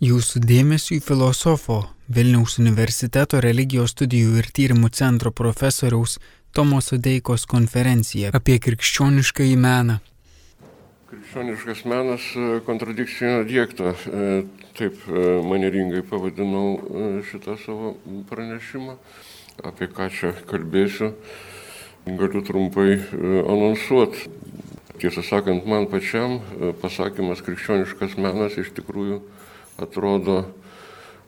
Jūsų dėmesio į filosofo Vilniaus universiteto religijos studijų ir tyrimų centro profesoriaus Tomo Sudeikos konferencija apie krikščionišką įmeną. Krikščioniškas menas e, kontradikcinio diekto. E, taip e, manieringai pavadinau šitą savo pranešimą. Apie ką čia kalbėsiu, galiu trumpai anonsuoti. Tiesą sakant, man pačiam pasakymas krikščioniškas menas iš tikrųjų atrodo,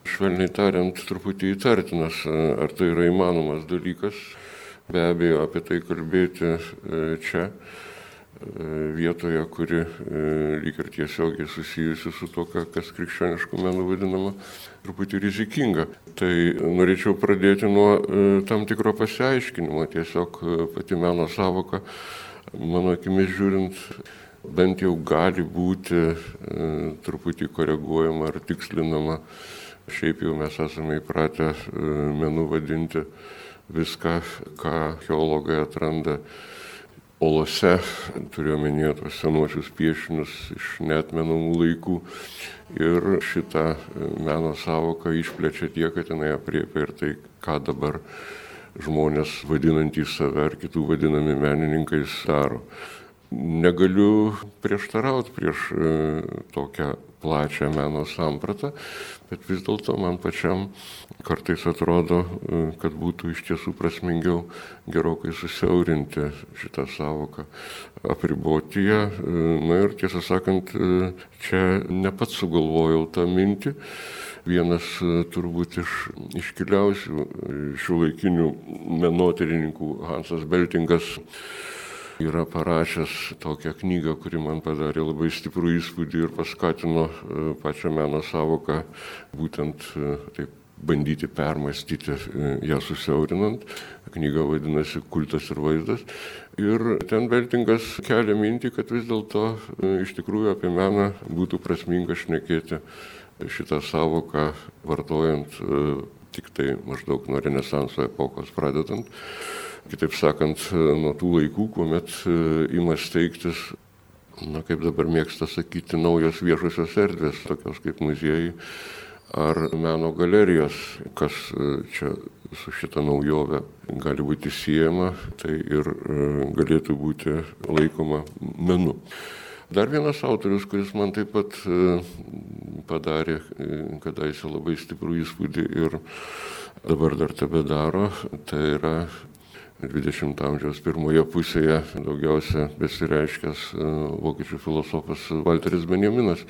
švelniai tariant, truputį įtartinas, ar tai yra įmanomas dalykas. Be abejo, apie tai kalbėti e, čia e, vietoje, kuri e, lyg ir tiesiogiai susijusi su to, kas krikščioniškų menų vadinama, truputį rizikinga. Tai norėčiau pradėti nuo tam tikro pasiaiškinimo. Tiesiog pati meno savoka, mano akimis žiūrint, bent jau gali būti e, truputį koreguojama ar tikslinama. Šiaip jau mes esame įpratę e, menų vadinti viską, ką geologai atranda olose, turiu omenyje tos senuosius piešinius iš netmenamų laikų. Ir šitą e, meno savoką išplečia tiek, kad jinai apriepia ir tai, ką dabar žmonės vadinantys save ar kitų vadinami menininkais daro negaliu prieštarauti prieš e, tokią plačią meno sampratą, bet vis dėlto man pačiam kartais atrodo, e, kad būtų iš tiesų prasmingiau gerokai susiaurinti šitą savoką, apriboti ją. E, na ir tiesą sakant, čia ne pats sugalvojau tą mintį. Vienas turbūt iš iškiliausių šių laikinių menotyrininkų Hansas Beltingas yra parašęs tokią knygą, kuri man padarė labai stiprų įspūdį ir paskatino e, pačią meno savoką būtent e, taip bandyti permastyti e, ją susiaurinant. Knyga vadinasi Kultas ir vaizdas. Ir ten Beltingas kelia mintį, kad vis dėlto iš tikrųjų apie meną būtų prasminga šnekėti šitą savoką vartojant tik tai maždaug nuo Renesanso epochos pradedant kitaip sakant, nuo tų laikų, kuomet e, ima steigtis, na kaip dabar mėgsta sakyti, naujos viešosios erdvės, tokios kaip muziejai ar meno galerijos, kas e, čia su šita naujove gali būti siejama, tai ir e, galėtų būti laikoma menu. Dar vienas autorius, kuris man taip pat padarė kadaise labai stiprų įspūdį ir dabar dar tebe daro, tai yra 20 amžiaus pirmoje pusėje daugiausia besireiškęs e, vokiečių filosofas Walteris Benjaminas,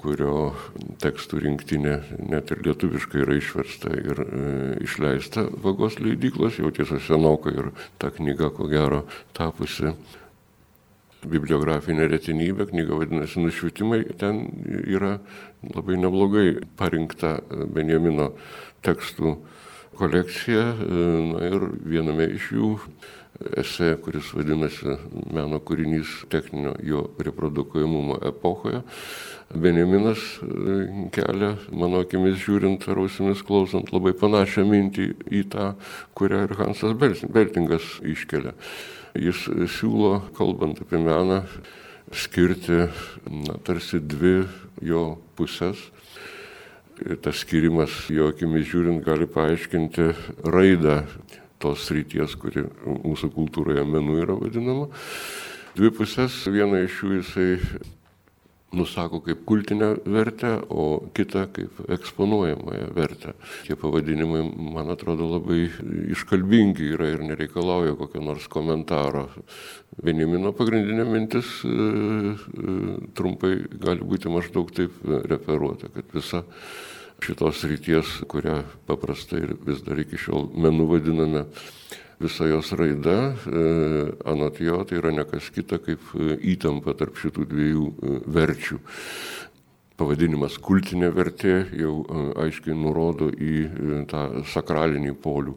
kurio tekstų rinktinė net ir lietuviškai yra išversta ir e, išleista vagos leidyklos, jau tiesa senokai ir ta knyga, ko gero, tapusi bibliografinė retinybė, knyga vadinasi Nušvitimai, ten yra labai neblogai parinkta Benjamino tekstų kolekciją. Na ir viename iš jų esė, kuris vadinasi Meno kūrinys techninio jo reprodukuojamumo epochoje. Benjaminas e, kelia, mano akimis žiūrint ar ausimis klausant, labai panašią mintį į tą, kurią ir Hansas Beltingas iškelia. Jis siūlo, kalbant apie meną, skirti na, tarsi dvi jo pusės tas skirimas, jo akimis žiūrint, gali paaiškinti raidą tos ryties, kuri mūsų kultūroje menų yra vadinama. Dvi pusės, viena iš jų jisai nusako kaip kultinę vertę, o kitą kaip eksponuojamąją vertę. Tie pavadinimai, man atrodo, labai iškalbingi yra ir nereikalauja kokio nors komentaro. Benjamino pagrindinė mintis e, e, trumpai gali būti maždaug taip referuota, kad visa šitos ryties, kurią paprastai ir vis dar iki šiol menų vadiname, visa jos raida, e, anot jo, tai yra nekas kita kaip e, įtampa tarp šitų dviejų e, verčių. Pavadinimas kultinė vertė jau aiškiai nurodo į tą sakralinį polių.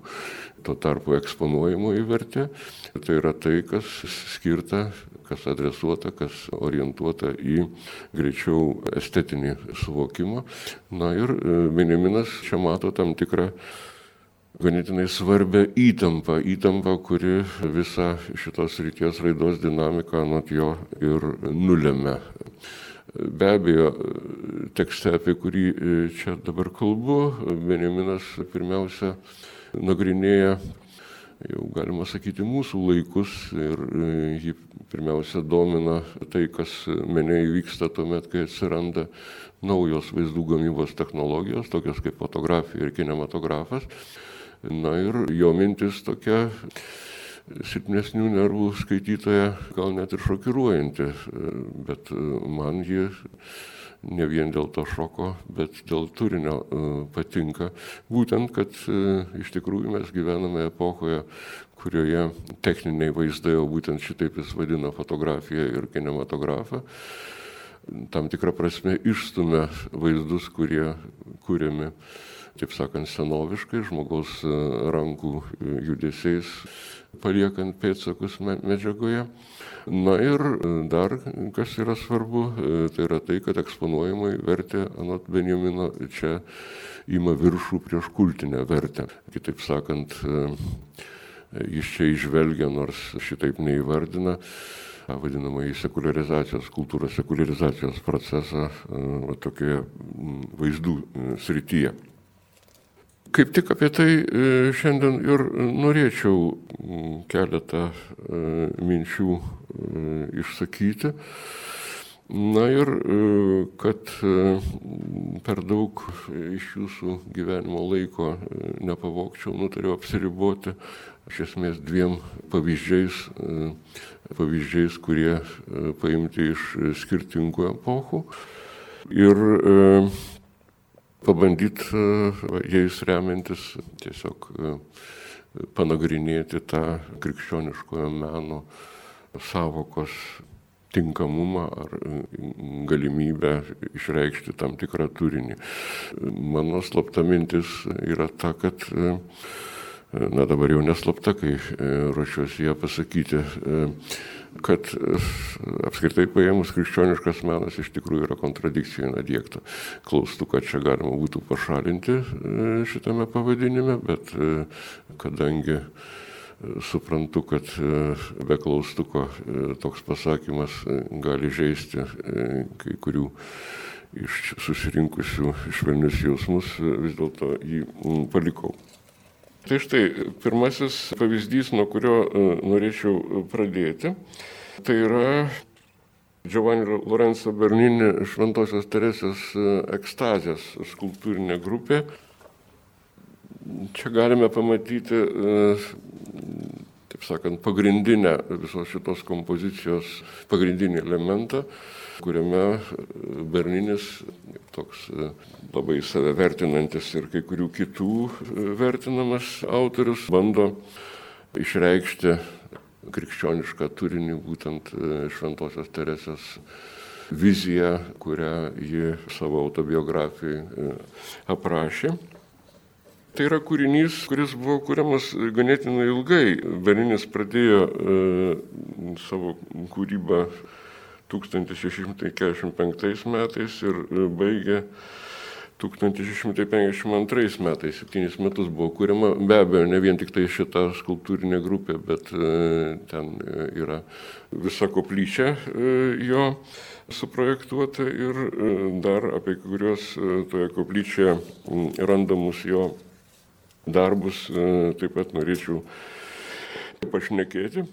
Tuo tarpu eksponuojamoji vertė tai yra tai, kas skirta, kas adresuota, kas orientuota į greičiau estetinį suvokimą. Na ir Benjaminas čia mato tam tikrą ganėtinai svarbią įtampą, įtampą, kuri visą šitos ryties raidos dinamiką anot jo ir nulėmė. Be abejo, tekste, apie kurį čia dabar kalbu, Benjaminas pirmiausia nagrinėja jau galima sakyti mūsų laikus ir jį pirmiausia domina tai, kas mene įvyksta tuomet, kai atsiranda naujos vaizdų gamybos technologijos, tokios kaip fotografija ir kinematografas. Na ir jo mintis tokia silpnesnių nervų skaitytoja, gal net ir šokiruojanti, bet man ji ne vien dėl to šoko, bet dėl turinio e, patinka. Būtent, kad e, iš tikrųjų mes gyvename epochoje, kurioje techniniai vaizdai, o būtent šitaip jis vadina fotografiją ir kinematografą, tam tikrą prasme išstumia vaizdus, kurie kūriami, taip sakant, senoviškai, žmogaus e, rankų judesiais, paliekant pėtsakus medžiagoje. Na ir e, dar, kas yra svarbu, e, tai yra tai, kad eksponuojamai vertė anot Benjamino čia ima viršų prieš kultinę vertę. Kitaip sakant, e, jis čia išvelgia, nors šitaip neįvardina, vadinamąjį sekularizacijos, kultūros sekularizacijos procesą tokioje vaizdų srityje. Kaip tik apie tai šiandien ir norėčiau keletą minčių E, išsakyti. Na ir e, kad e, per daug iš jūsų gyvenimo laiko nepavokčiau, nutariau apsiriboti iš esmės dviem pavyzdžiais, pavyzdžiais, kurie paimti iš skirtingų epochų. Ir pabandyti jais remiantis tiesiog panagrinėti tą krikščioniškojo meno savokos tinkamumą ar galimybę išreikšti tam tikrą turinį. Mano slapta mintis yra ta, kad, na dabar jau neslapta, kai ruošiuosi ją pasakyti, kad apskritai paėmus krikščioniškas menas iš tikrųjų yra kontradikcija nadėkta. Klaustuką čia galima būtų pašalinti šitame pavadinime, bet kadangi suprantu, kad e, be klaustuko e, toks pasakymas e, gali žaisti kai kurių iš susirinkusių švelnius jausmus, vis dėlto jį palikau. Tai štai pirmasis pavyzdys, nuo kurio norėčiau pradėti, tai yra Giovanni Lorenzo Bernini Šventosios Teresės ekstazės skulptūrinė grupė, Čia galime pamatyti, e, taip sakant, pagrindinę visos šitos kompozicijos, pagrindinį elementą, kuriame Berninis, toks e, labai save vertinantis ir kai kurių kitų e, vertinamas autorius, bando išreikšti krikščionišką turinį būtent Šventojios Teresės viziją, kurią ji savo autobiografijai aprašė. Tai yra kūrinys, kuris buvo kuriamas ganėtinai ilgai. Beninis pradėjo e, savo kūrybą 1645 metais ir e, baigė 1652 metais, septynis metus buvo kuriama, be abejo, ne vien tik tai šita skulptūrinė grupė, bet e, ten e, yra visa koplyčia jo suprojektuota ir dar apie kuriuos toje koplyčioje randamus jo darbus taip pat norėčiau pašnekėti.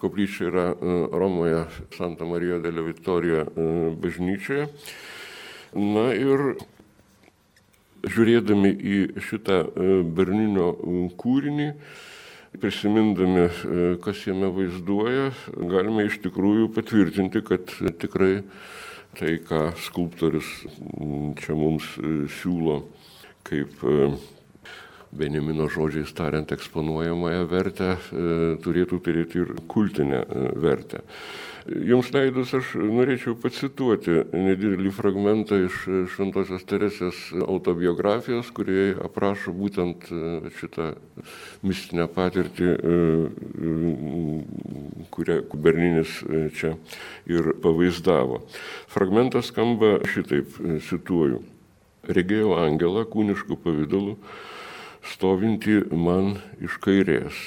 Koplyčia yra e, Romoje Santa Marija dėlė Vitorija e, bažnyčioje. Na ir žiūrėdami į šitą Berninio kūrinį, prisimindami, kas jame vaizduoja, galime iš tikrųjų patvirtinti, kad tikrai tai, ką skulptorius čia mums siūlo kaip Benjamino žodžiais tariant, eksponuojamąją vertę e, turėtų turėti ir kultinę e, vertę. Jums leidus aš norėčiau pacituoti nedidelį fragmentą iš Šventosios Teresės autobiografijos, kurioje aprašo būtent e, šitą mistinę patirtį, kurią Berninis čia ir pavaizdavo. Fragmentas skamba šitaip, cituoju. Regėjau angelą kūniškų pavydalų stovinti man iš kairės.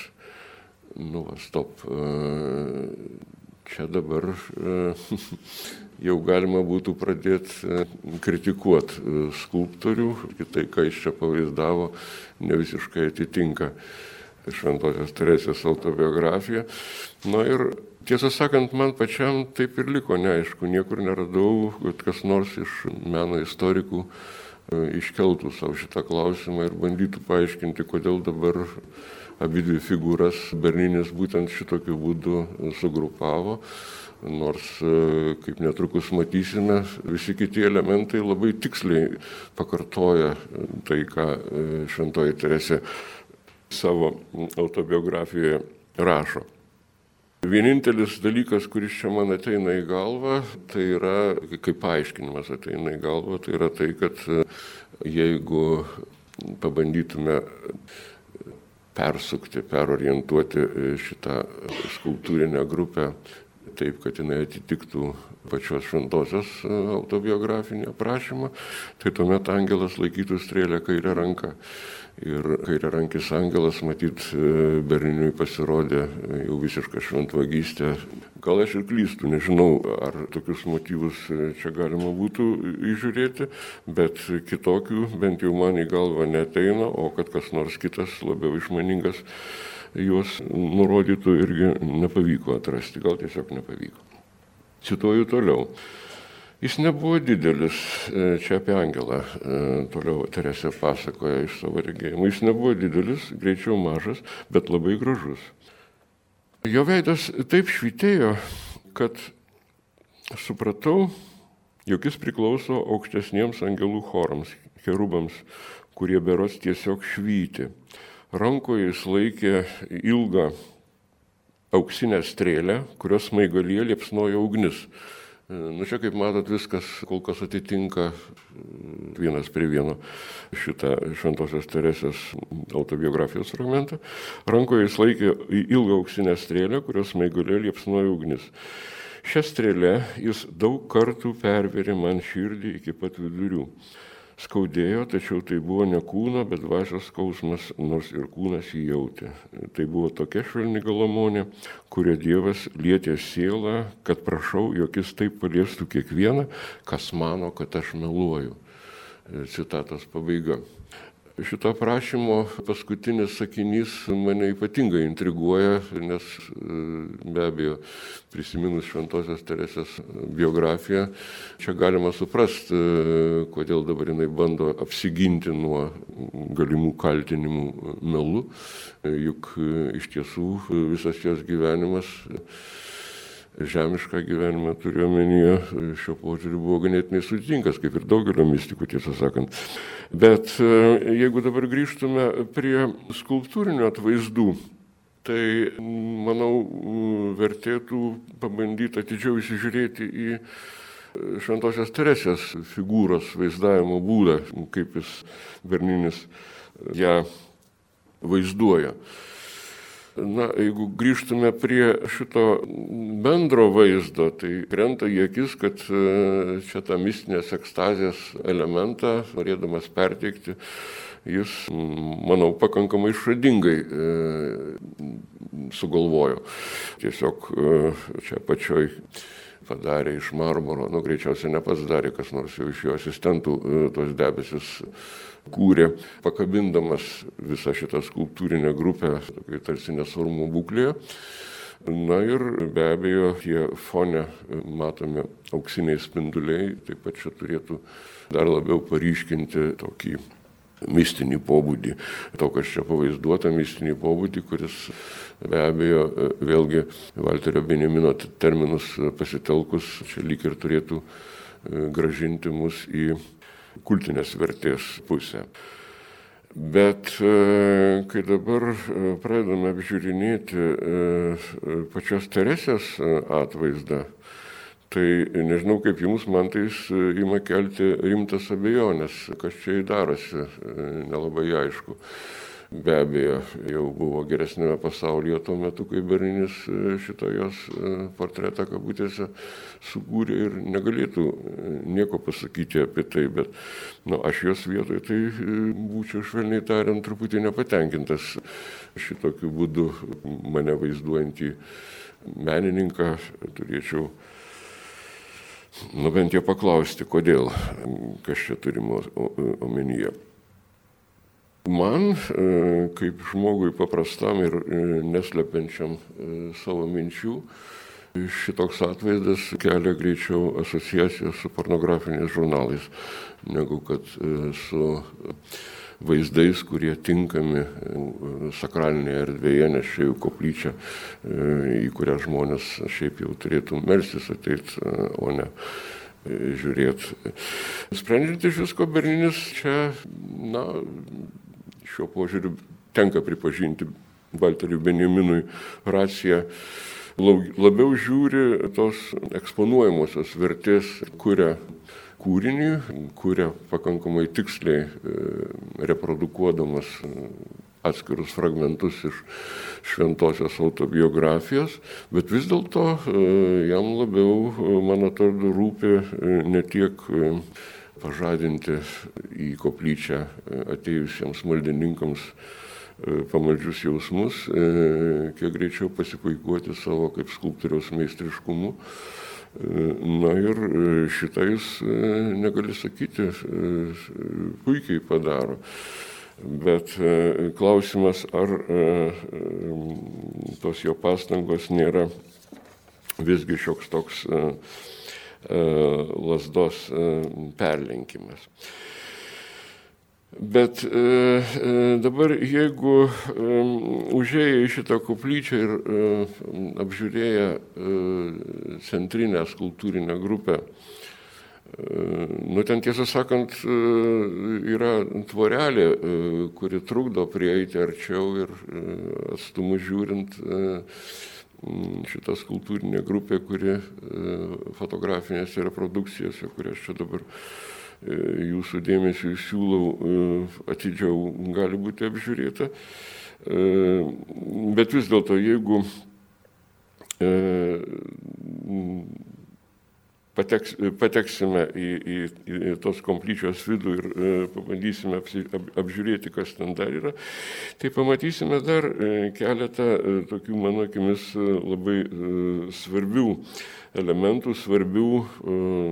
Nu, stop. čia dabar jau galima būtų pradėti kritikuoti skulptorių, tai, ką jis čia pavaizdavo, ne visiškai atitinka Šventosios Teresės autobiografiją. Na ir tiesą sakant, man pačiam taip ir liko neaišku, niekur neradau, kad kas nors iš meno istorikų iškeltų savo šitą klausimą ir bandytų paaiškinti, kodėl dabar abi dvi figūras Berninis būtent šitokiu būdu sugrupavo. Nors, kaip netrukus matysime, visi kiti elementai labai tiksliai pakartoja tai, ką Šventoji Teresė savo autobiografijoje rašo. Vienintelis dalykas, kuris čia man ateina į galvą, tai yra, kaip paaiškinimas ateina į galvą, tai yra tai, kad jeigu pabandytume persukti, perorientuoti šitą skultūrinę grupę taip, kad jinai atitiktų pačios šventosios autobiografinį aprašymą, tai tuomet angelas laikytų strėlę kairę ranką ir kairiarankis angelas, matyt, Berniui pasirodė jau visiška šventvagystė. Gal aš ir klystu, nežinau, ar tokius motyvus čia galima būtų įžiūrėti, bet kitokių bent jau man į galvą neteina, o kad kas nors kitas labiau išmaningas juos nurodytų irgi nepavyko atrasti, gal tiesiog nepavyko. Cituoju toliau. Jis nebuvo didelis, čia apie Angelą, toliau Teresė pasakoja iš savo regėjimų. Jis nebuvo didelis, greičiau mažas, bet labai gražus. Jo veidas taip švitėjo, kad supratau, jog jis priklauso aukštesniems angelų chorams, cherubams, kurie beros tiesiog švyti. Rankoje jis laikė ilgą auksinę strėlę, kurios smaigalyje liepsnojo ugnis. Nu čia, kaip matot, viskas kol kas atitinka vienas prie vieno šitą Šventosios Teresės autobiografijos fragmentą. Rankoje jis laikė ilgą auksinę strėlę, kurios maigulė liepsnojo ugnis. Šią strėlę jis daug kartų perverė man širdį iki pat vidurių. Skaudėjo, tačiau tai buvo ne kūno, bet dvasios skausmas, nors ir kūnas jį jautė. Tai buvo tokia švelni galamonė, kurio Dievas lietė sielą, kad prašau, jog jis taip paliestų kiekvieną, kas mano, kad aš meluoju. Citatos pabaiga. Šito prašymo paskutinis sakinys mane ypatingai intriguoja, nes be abejo, prisiminus Šventosios Teresės biografiją, čia galima suprasti, kodėl dabar jinai bando apsiginti nuo galimų kaltinimų melu, juk iš tiesų visas jos gyvenimas žemišką gyvenimą turiu omenyje, šio požiūriu buvo ganėtinai sudėtingas, kaip ir daugelio mistikų, tiesą sakant. Bet jeigu dabar grįžtume prie skulptūrinių atvaizdų, tai manau vertėtų pabandyti atidžiau įsižiūrėti į Šventosios Teresės figūros vaizdavimo būdą, kaip jis Berninis ją vaizduoja. Na, jeigu grįžtume prie šito bendro vaizdo, tai krenta į akis, kad čia tą mistinės ekstazės elementą, norėdamas perteikti, jis, manau, pakankamai išradingai e, sugalvojo. Tiesiog e, čia pačioj padarė iš marmuro, nu greičiausiai ne pats darė, kas nors jau iš jo asistentų tos debesis kūrė, pakabindamas visą šitą skulptūrinę grupę, tokia tarsi nesvarumo būklėje. Na ir be abejo, tie fone matomi auksiniai spinduliai, taip pat čia turėtų dar labiau paryškinti tokį mistinį pobūdį, to, kas čia pavaizduota, mistinį pobūdį, kuris be abejo vėlgi Valterio Benjamino terminus pasitelkus čia lyg ir turėtų gražinti mus į kultinės vertės pusę. Bet kai dabar pradedame apžiūrinėti pačios Teresės atvaizdą, tai nežinau kaip jums, man tai ima kelti rimtas abejonės, kas čia įdarosi, nelabai aišku. Be abejo, jau buvo geresnėme pasaulyje tuo metu, kai Berninis šitą jos portretą kabutėse sukūrė ir negalėtų nieko pasakyti apie tai, bet nu, aš jos vietoje tai būčiau švelniai tariant truputį nepatenkintas šitokiu būdu mane vaizduojantį menininką turėčiau, nu bent jau paklausti, kodėl, kas čia turimo omenyje. Man, kaip žmogui paprastam ir neslepiančiam savo minčių, šitoks atvaizdas kelia greičiau asociaciją su pornografiniais žurnalais, negu kad su vaizdais, kurie tinkami e, sakralinėje erdvėje, nes čia jau koplyčia, e, į kurią žmonės šiaip jau turėtų melstis ateiti, e, o ne žiūrėti. Sprendžiant iš visko, Berninis čia, na, šiuo požiūriu tenka pripažinti Balteriui Benjaminui raciją labiau žiūri tos eksponuojamosios vertės, kuria kūrinį, kuria pakankamai tiksliai e, reprodukuodamas e, atskirus fragmentus iš šventosios autobiografijos, bet vis dėlto e, jam labiau, man atrodo, rūpi ne tiek pažadinti į koplyčią atėjusiems maldininkams pamaldžius jausmus, kiek greičiau pasipuikuoti savo kaip skulptoriaus meistriškumu Na ir e, šitą jis e, negali sakyti, e, puikiai padaro. Bet klausimas, ar tos jo pastangos nėra visgi šioks toks lasdos perlenkimas. Bet e, e, dabar jeigu e, užėję į šitą koplyčią ir e, apžiūrėję e, centrinę skultūrinę grupę, e, nu ten tiesą sakant e, yra tvorelė, e, kuri trukdo prieiti arčiau ir atstumu žiūrint šitą skultūrinę grupę, kuri fotografinėse reprodukcijose, kurias čia dabar jūsų dėmesį siūlau e, atidžiau gali būti apžiūrėta. E, bet vis dėlto, jeigu pateks, pateksime į, į, į tos komplyčios vidų ir e, pabandysime apsi, ap, apžiūrėti, kas ten dar yra, tai pamatysime dar e, keletą e, tokių, mano akimis, labai e, svarbių elementų, svarbių,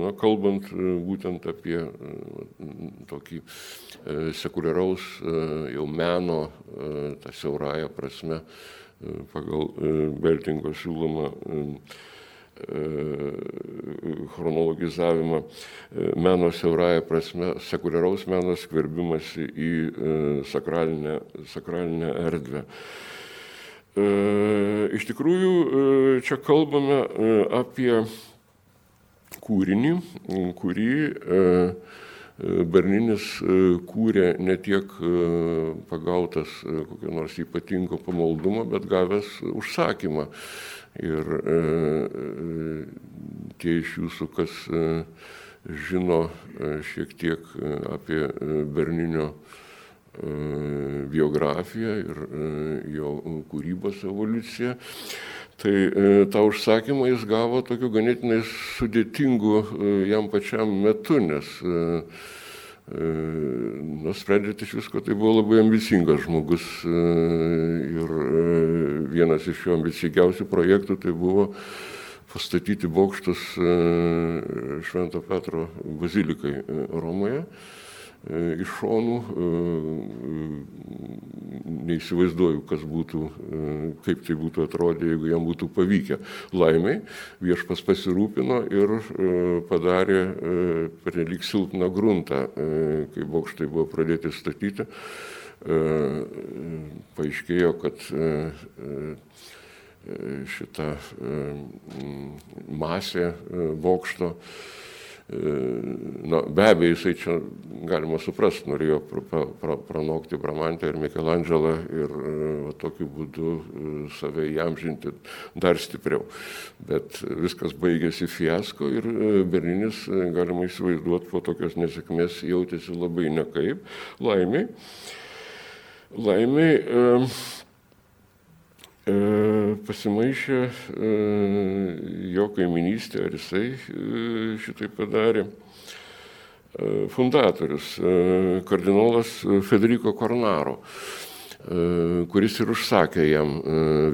na, kalbant būtent apie tokį sekuliaraus jau meno, tą siaurąją prasme, pagal Beltingo siūlomą chronologizavimą meno siaurąją prasme, sekuliaraus meno skverbimas į sakralinę, sakralinę erdvę. Iš tikrųjų, čia kalbame apie kūrinį, kurį Berninis kūrė ne tiek pagautas kokio nors ypatingo pamaldumo, bet gavęs užsakymą. Ir tie iš jūsų, kas žino šiek tiek apie Berninio biografiją ir jo kūrybos evoliuciją, tai tą užsakymą jis gavo tokiu ganėtinai sudėtingu jam pačiam metu, nes nusprendžiant iš visko, tai buvo labai ambicingas žmogus ir vienas iš jo ambicingiausių projektų tai buvo pastatyti bokštus Švento Petro bazilikai Romoje. Iš šonų neįsivaizduoju, kas būtų, kaip tai būtų atrodę, jeigu jam būtų pavykę. Laimiai viešpas pasirūpino ir padarė pernelik silpną gruntą, kai bokštai buvo pradėti statyti. Paaiškėjo, kad šita masė bokšto Na, be abejo, jisai čia, galima suprasti, norėjo pra, pra, pranokti Bramantę ir Mikelandželą ir va, tokiu būdu save įamžinti dar stipriau. Bet viskas baigėsi fiasko ir Berlinis, galima įsivaizduoti, po tokios nesėkmės jautėsi labai nekaip. Laimiai. Laimiai. E, pasimaišė jo kaiminystė, ar jisai šitai padarė. Fundatorius, kardinolas Federico Kornaro, kuris ir užsakė jam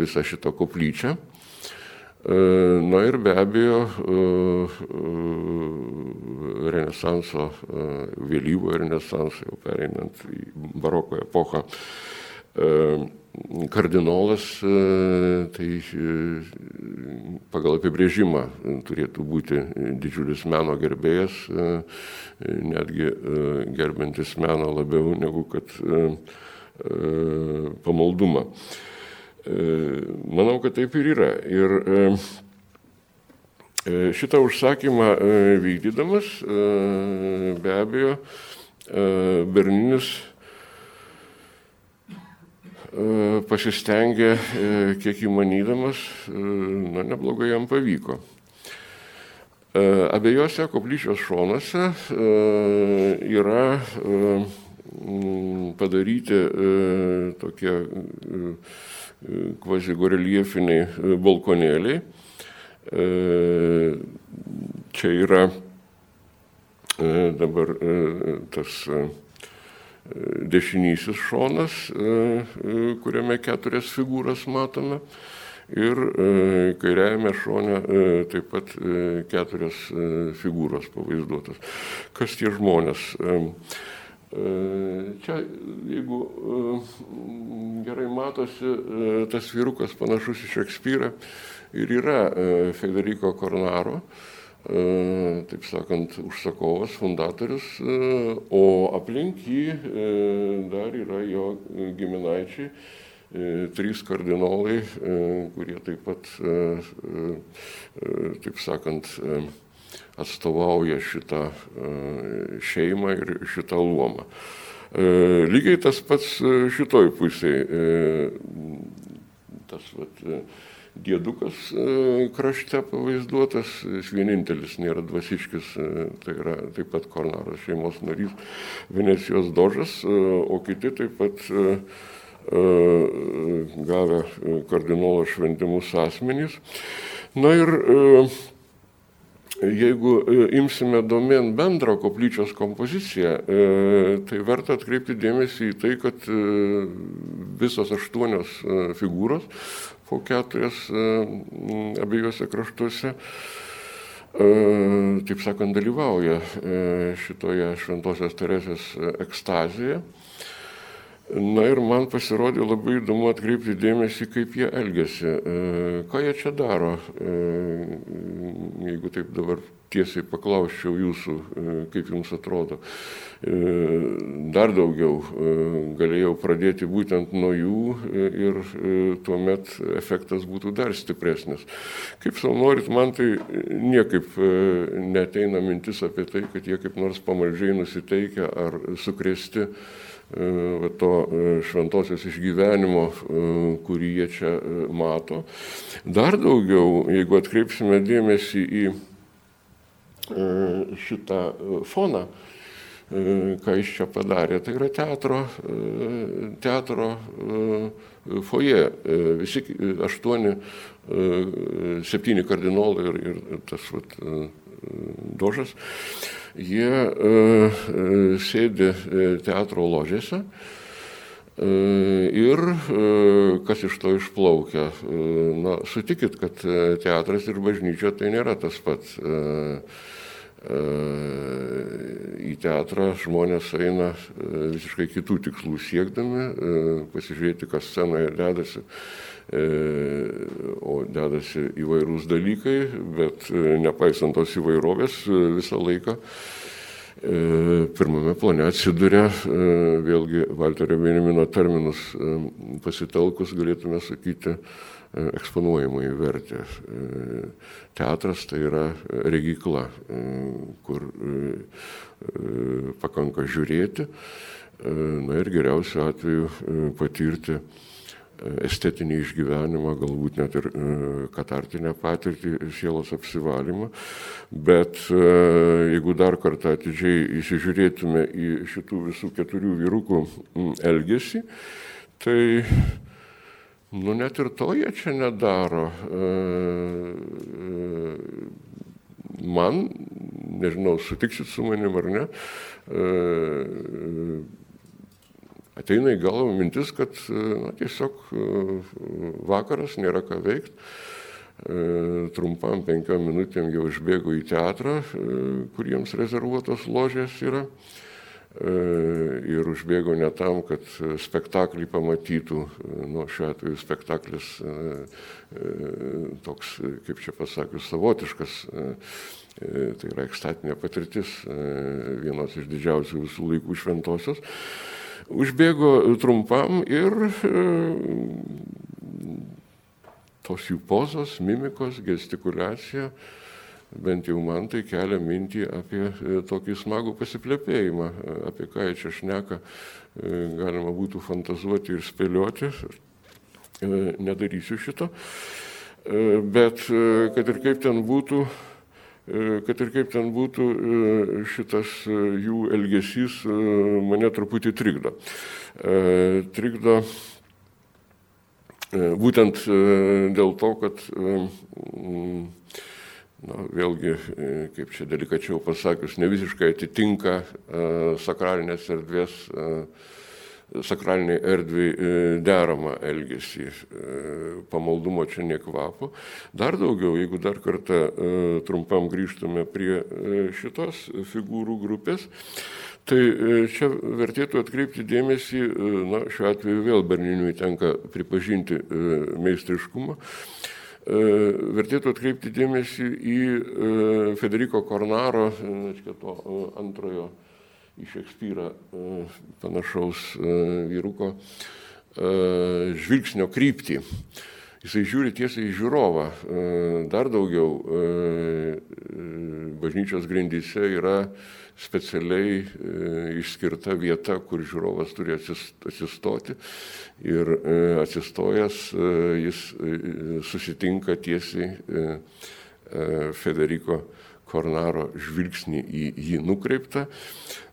visą šitą koplyčią. Na ir be abejo, renesanso, vėlyvo renesanso, jau pereinant į baroko epochą, kardinolas, tai pagal apibrėžimą turėtų būti didžiulis meno gerbėjas, netgi gerbantis meną labiau negu kad pamaldumą. Manau, kad taip ir yra. Ir šitą užsakymą vykdydamas, be abejo, Berninis pasistengė, kiek įmanydamas, na, neblogai jam pavyko. Abiejose koplyčios šonuose yra padaryti tokie kvazigoreliefiniai balkonėliai. Čia yra dabar tas dešinysis šonas, kuriame keturias figūras matome. Ir kairiajame šone taip pat keturios figūros pavaizduotos. Kas tie žmonės? Čia, jeigu gerai matosi, tas vyrukas panašus į Šekspyrą ir yra Federico Kornaro, taip sakant, užsakovas, fundatorius, o aplink jį dar yra jo giminaičiai, trys kardinolai, kurie taip pat, taip sakant, atstovauja šitą šeimą ir šitą luomą. Lygiai tas pats šitoj pusėje. Tas vat, dėdukas krašte pavaizduotas, jis vienintelis nėra dvasiškis, tai yra taip pat Kornaros šeimos narys Venecijos dožas, o kiti taip pat gavę kardinolo šventimus asmenys. Na ir jeigu imsime domen bendrą koplyčios kompoziciją, tai verta atkreipti dėmesį į tai, kad visos aštuonios figūros po keturias abiejose kraštuose, taip sakant, dalyvauja šitoje Šventosios Teresės ekstazėje. Na ir man pasirodė labai įdomu atkreipti dėmesį, kaip jie elgesi, ką jie čia daro. Jeigu taip dabar tiesiai paklausčiau jūsų, kaip jums atrodo. Dar daugiau galėjau pradėti būtent nuo jų ir tuomet efektas būtų dar stipresnis. Kaip savo norit, man tai niekaip neteina mintis apie tai, kad jie kaip nors pamaldžiai nusiteikia ar sukrėsti to šventosios išgyvenimo, kurį jie čia mato. Dar daugiau, jeigu atkreipsime dėmesį į šitą foną, ką jis čia padarė, tai yra teatro, teatro foje. Visi aštuoni, septyni kardinolai ir, ir tas vat, dožas jie sėdi teatro ložėse ir kas iš to išplaukia. Na, sutikit, kad teatras ir bažnyčia tai nėra tas pats. Į teatrą žmonės eina visiškai kitų tikslų siekdami, pasižiūrėti, kas scenoje dedasi o dedasi įvairūs dalykai, bet nepaisant tos įvairovės visą laiką pirmame plane atsiduria, vėlgi Valterio Benjamino terminus pasitelkus galėtume sakyti, eksponuojamoji vertė. Teatras tai yra regykla, kur pakanka žiūrėti, na ir geriausiu atveju patirti estetinį išgyvenimą, galbūt net ir katartinę patirtį, sielos apsivalymą. Bet jeigu dar kartą atidžiai įsižiūrėtume į šitų visų keturių vyrukų elgesį, tai nu net ir to jie čia nedaro. Man, nežinau, sutiksit su manim ar ne, ateina į galvą mintis, kad na, tiesiog vakaras nėra ką veikti. trumpam penkiom minutėm jau išbėgo į teatrą, kuriems rezervuotos ložės yra. Ir užbėgo ne tam, kad spektaklį pamatytų, nu, šiuo atveju spektaklis toks, kaip čia pasakius, savotiškas, tai yra ekstatinė patirtis vienos iš didžiausių visų laikų šventosios. Užbėgo trumpam ir e, tos jų pozos, mimikos, gestikulacija, bent jau man tai kelia mintį apie e, tokį smagų pasiplėpėjimą, e, apie ką čia šneka, galima būtų fantazuoti ir spėlioti, nedarysiu šito, bet kad ir kaip ten būtų, E, kad ir kaip ten būtų, e, šitas e, jų elgesys mane truputį trikdo. Trikdo būtent dėl to, kad na, vėlgi, kaip čia delikačiau pasakius, ne visiškai atitinka sakralinės erdvės sakraliniai erdviai e, deramą elgesį. E, pamaldumo čia nekvapo. Dar daugiau, jeigu dar kartą e, trumpam grįžtume prie šitos figūrų grupės, Tai čia vertėtų atkreipti dėmesį, na, šiuo atveju vėl Berniniui tenka pripažinti meistriškumą, vertėtų atkreipti dėmesį į Federico Kornaro, to antrojo į Šekspyrą e, panašaus e, vyruko e, žvilgsnio kryptį. Jisai žiūri tiesiai į žiūrovą. Dar daugiau bažnyčios grindyse yra specialiai išskirta vieta, kur žiūrovas turi atsistoti ir atsistojęs jis susitinka tiesiai Federiko Kornaro žvilgsnį į jį nukreiptą.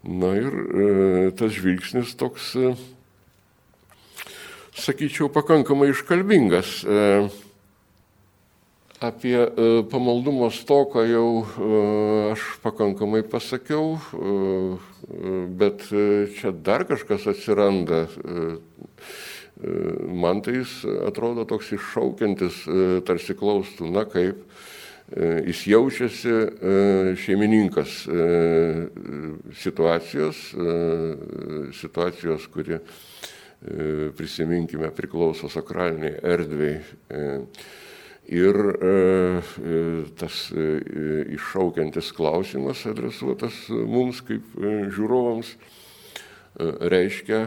Na ir e, tas žvilgsnis toks, e, sakyčiau, pakankamai iškalbingas. E, apie e, pamaldumo stoką jau e, aš pakankamai pasakiau, bet čia dar kažkas atsiranda. Man tai jis atrodo toks iššaukiantis, tarsi klaustų, na kaip, jis jaučiasi šeimininkas situacijos, situacijos, kuri, prisiminkime, priklauso sakraliniai erdvėjai. Ir tas iššaukiantis klausimas adresuotas mums kaip žiūrovams reiškia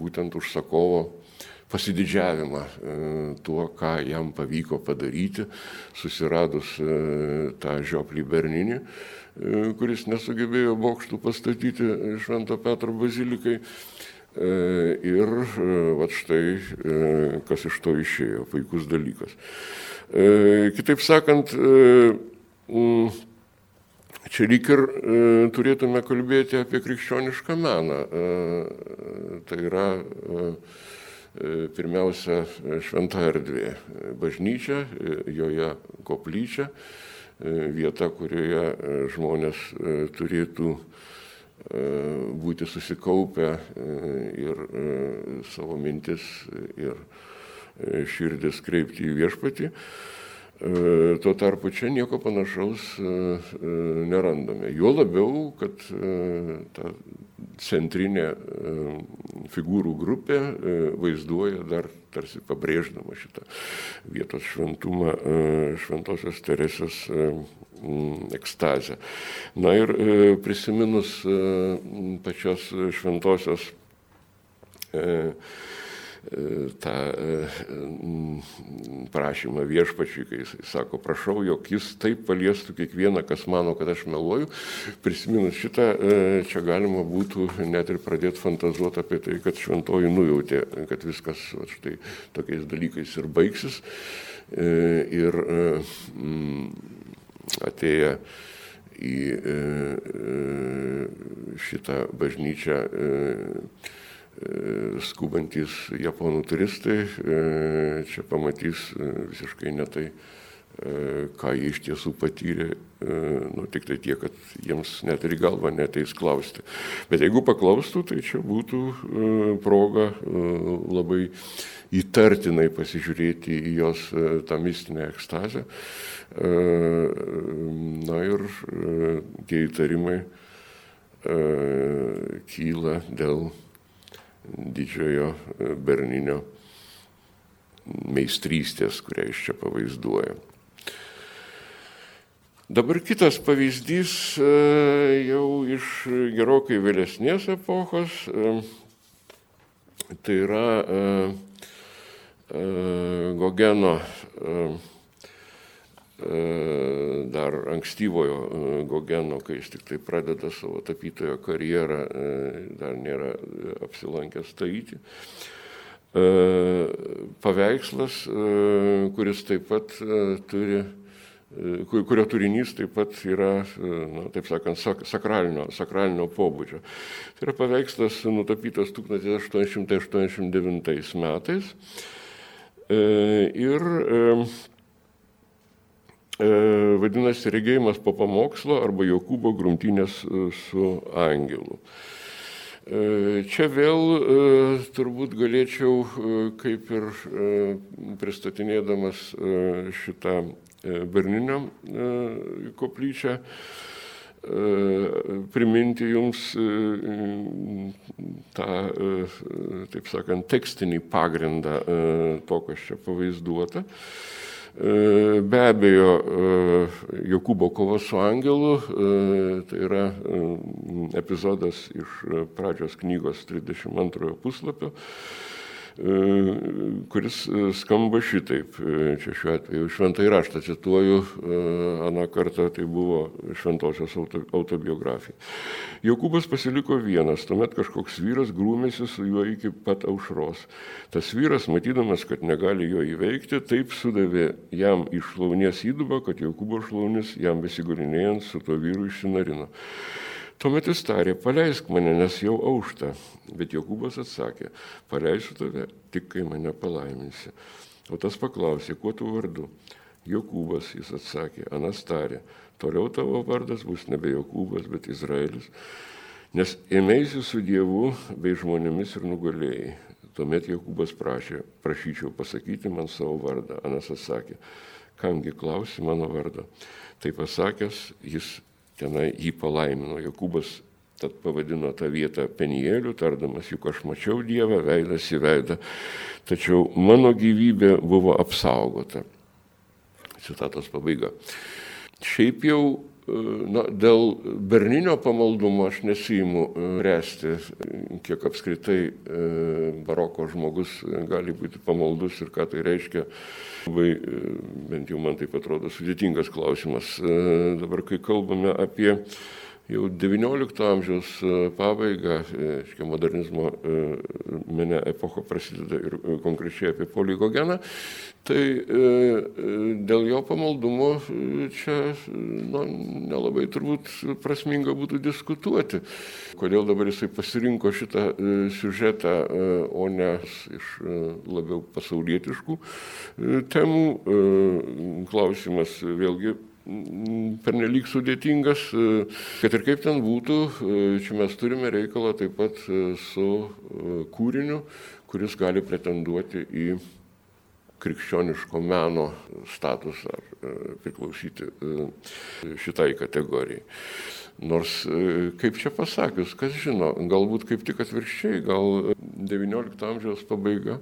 būtent užsakovo pasididžiavimą e, tuo, ką jam pavyko padaryti, susiradus e, tą žioplį Berninį, e, kuris nesugebėjo bokštų pastatyti Švento Petro bazilikai. Ir va štai, kas iš to išėjo, puikus dalykas. Kitaip sakant, Čia lyg ir e, turėtume kalbėti apie krikščionišką meną. E, tai yra e, E, pirmiausia šventa erdvė - bažnyčia, e, joje koplyčia, e, vieta, kurioje žmonės turėtų būti susikaupę ir savo mintis ir širdis kreipti į viešpatį. Tuo tarpu čia nieko panašaus nerandame. Juo labiau, kad ta centrinė e, figūrų grupė e, vaizduoja dar tarsi pabrėždama šitą vietos šventumą e, šventosios Teresės ekstazę. Na ir prisiminus pačios šventosios tą e, prašymą viešpačiui, kai jis sako, prašau, jog jis taip paliestų kiekvieną, kas mano, kad aš meluoju. Prisiminus šitą, e, čia galima būtų net ir pradėti fantazuoti apie tai, kad šventoji nujautė, kad viskas va, štai tokiais dalykais ir baigsis. E, ir atėję į šitą bažnyčią E, skubantis japonų turistai e, čia pamatys e, visiškai netai ką jie iš tiesų patyrė, nu, tik tai tiek, kad jiems net ir į galvą neteis klausti. Bet jeigu paklaustų, tai čia būtų proga labai įtartinai pasižiūrėti į jos tą mistinę ekstazę. Na ir tie įtarimai kyla dėl didžiojo Berninio meistrystės, kurią iš čia pavaizduoja. Dabar kitas pavyzdys jau iš gerokai vėlesnės epochos, tai yra Gogeno dar ankstyvojo Gogeno, kai jis tik tai pradeda savo tapytojo karjerą, dar nėra apsilankęs Taiti. Paveikslas, kuris taip pat turi, kurio turinys taip pat yra, na, taip sakant, sakralinio, sakralinio pobūdžio. Tai yra paveikslas nutapytas 1889 metais. Ir vadinasi regėjimas po pamokslo arba Jokūbo grumtynės su angelu. Čia vėl turbūt galėčiau, kaip ir pristatinėdamas šitą Berninio koplyčią, priminti jums tą, taip sakant, tekstinį pagrindą to, kas čia pavaizduota. Be abejo, Jokūbo kova su angelu, tai yra epizodas iš pradžios knygos 32 puslapio, kuris skamba šitaip. Čia šiuo atveju šventą įraštą cituoju, aną kartą tai buvo šventosios autobiografija. Jokūbas pasiliko vienas, tuomet kažkoks vyras grūmėsi su juo iki pat aušros. Tas vyras, matydamas, kad negali jo įveikti, taip sudavė jam iš šlaunies įdubą, kad Jokūbo šlaunis jam besigulinėjant su tuo vyru išsinarino. Tuomet jis tarė, paleisk mane, nes jau aušta. Bet Jokūbas atsakė, paleisiu tave tik kai mane palaiminsi. O tas paklausė, kuo tu vardu? Jokūbas, jis atsakė, Anas tarė, toliau tavo vardas bus nebe Jokūbas, bet Izraelis, nes ėmėsi su Dievu bei žmonėmis ir nugalėjai. Tuomet Jokūbas prašė, prašyčiau pasakyti man savo vardą. Anas atsakė, kamgi klausi mano vardą. Tai pasakęs, jis tenai jį palaimino. Jokūbas tad pavadino tą vietą Penieliu, tardamas, juk aš mačiau Dievą veidas į veidą, tačiau mano gyvybė buvo apsaugota. Citatos pabaiga. Šiaip jau na, dėl berninio pamaldumo aš nesijimu resti, kiek apskritai baroko žmogus gali būti pamaldus ir ką tai reiškia. Labai, bent jau man taip atrodo, sudėtingas klausimas. Dabar, kai kalbame apie jau XIX amžiaus pabaigą, reiškia, modernizmo mene epocha prasideda ir konkrečiai apie poligogeną, tai dėl jo pamaldumo čia nu, nelabai turbūt prasminga būtų diskutuoti, kodėl dabar jisai pasirinko šitą siužetą, o ne iš labiau pasaulietiškų temų. Klausimas vėlgi pernelyg sudėtingas, kad ir kaip ten būtų, čia mes turime reikalą taip pat su kūriniu, kuris gali pretenduoti į krikščioniško meno statusą ar priklausyti šitai kategorijai. Nors, kaip čia pasakius, kas žino, galbūt kaip tik atvirkščiai, gal XIX amžiaus pabaiga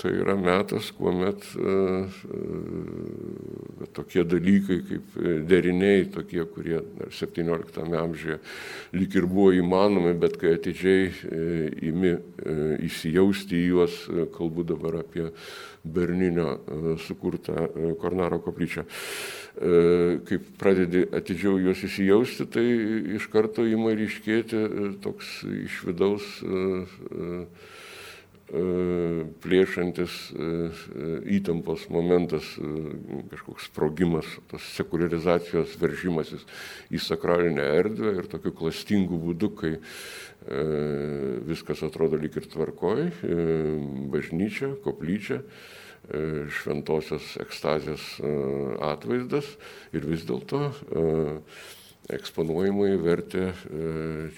tai yra metas, kuomet tokie dalykai kaip deriniai, tokie, kurie 17 amžiuje lik ir buvo įmanomi, bet kai atidžiai įmi įsijausti į juos, kalbu dabar apie Berninio sukurtą Kornaro koplyčią. Kaip pradedi atidžiau juos įsijausti, tai iš karto ima ryškėti toks iš vidaus plėšantis įtampos momentas, kažkoks sprogimas, tos sekularizacijos veržimasis į sakralinę erdvę ir tokiu klastingu būdu, kai viskas atrodo lyg ir tvarkoj, bažnyčia, koplyčia, šventosios ekstazės atvaizdas ir vis dėlto eksponuojamoji vertė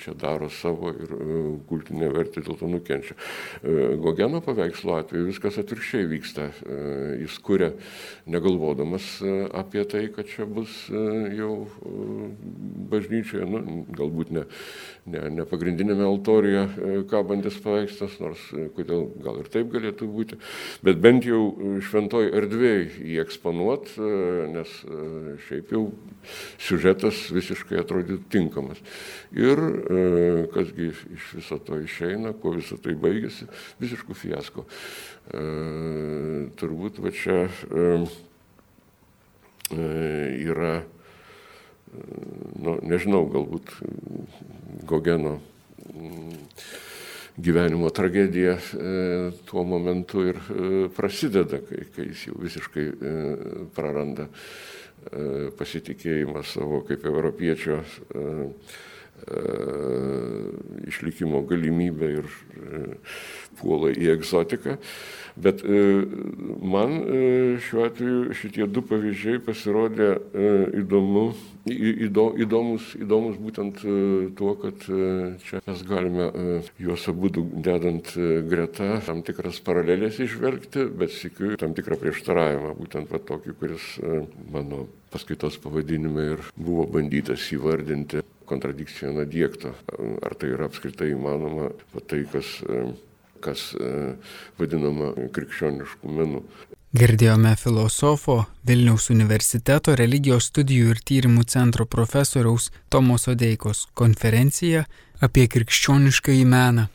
čia daro savo ir kultinė vertė dėl to nukenčia. Gogeno paveikslo atveju viskas atvirkščiai vyksta. Jis kuria negalvodamas apie tai, kad čia bus jau bažnyčioje, nu, galbūt ne, ne, ne pagrindinėme altorijoje kabantis paveikslas, nors kodėl gal ir taip galėtų būti, bet bent jau šventoj erdvėj jį eksponuot, nes šiaip jau siužetas visiškai visiškai atrodytų tinkamas. Ir e, kasgi iš viso to išeina, kuo viso tai baigėsi, visiškų fiasko. E, turbūt va čia e, yra, nu, nežinau, galbūt Gogeno gyvenimo tragedija tuo momentu ir prasideda, kai, kai jis jau visiškai praranda pasitikėjimą savo kaip europiečio e, e, išlikimo galimybę ir e, puola į egzotiką. Bet e, man e, šiuo atveju šitie du pavyzdžiai pasirodė e, įdomu įdomus, įdomus būtent e, tuo, kad e, čia mes galime e, juos abu dedant greta tam tikras paralelės išvelgti, bet sėkiu tam tikrą prieštaravimą, būtent va tokį, kuris mano paskaitos pavadinime ir buvo bandytas įvardinti kontradikciją nadiekto. Ar tai yra apskritai įmanoma, tai, kas kas vadinama krikščioniškų menų. Girdėjome filosofo Vilniaus universiteto religijos studijų ir tyrimų centro profesoriaus Tomo Sodeikos konferenciją apie krikščionišką į meną.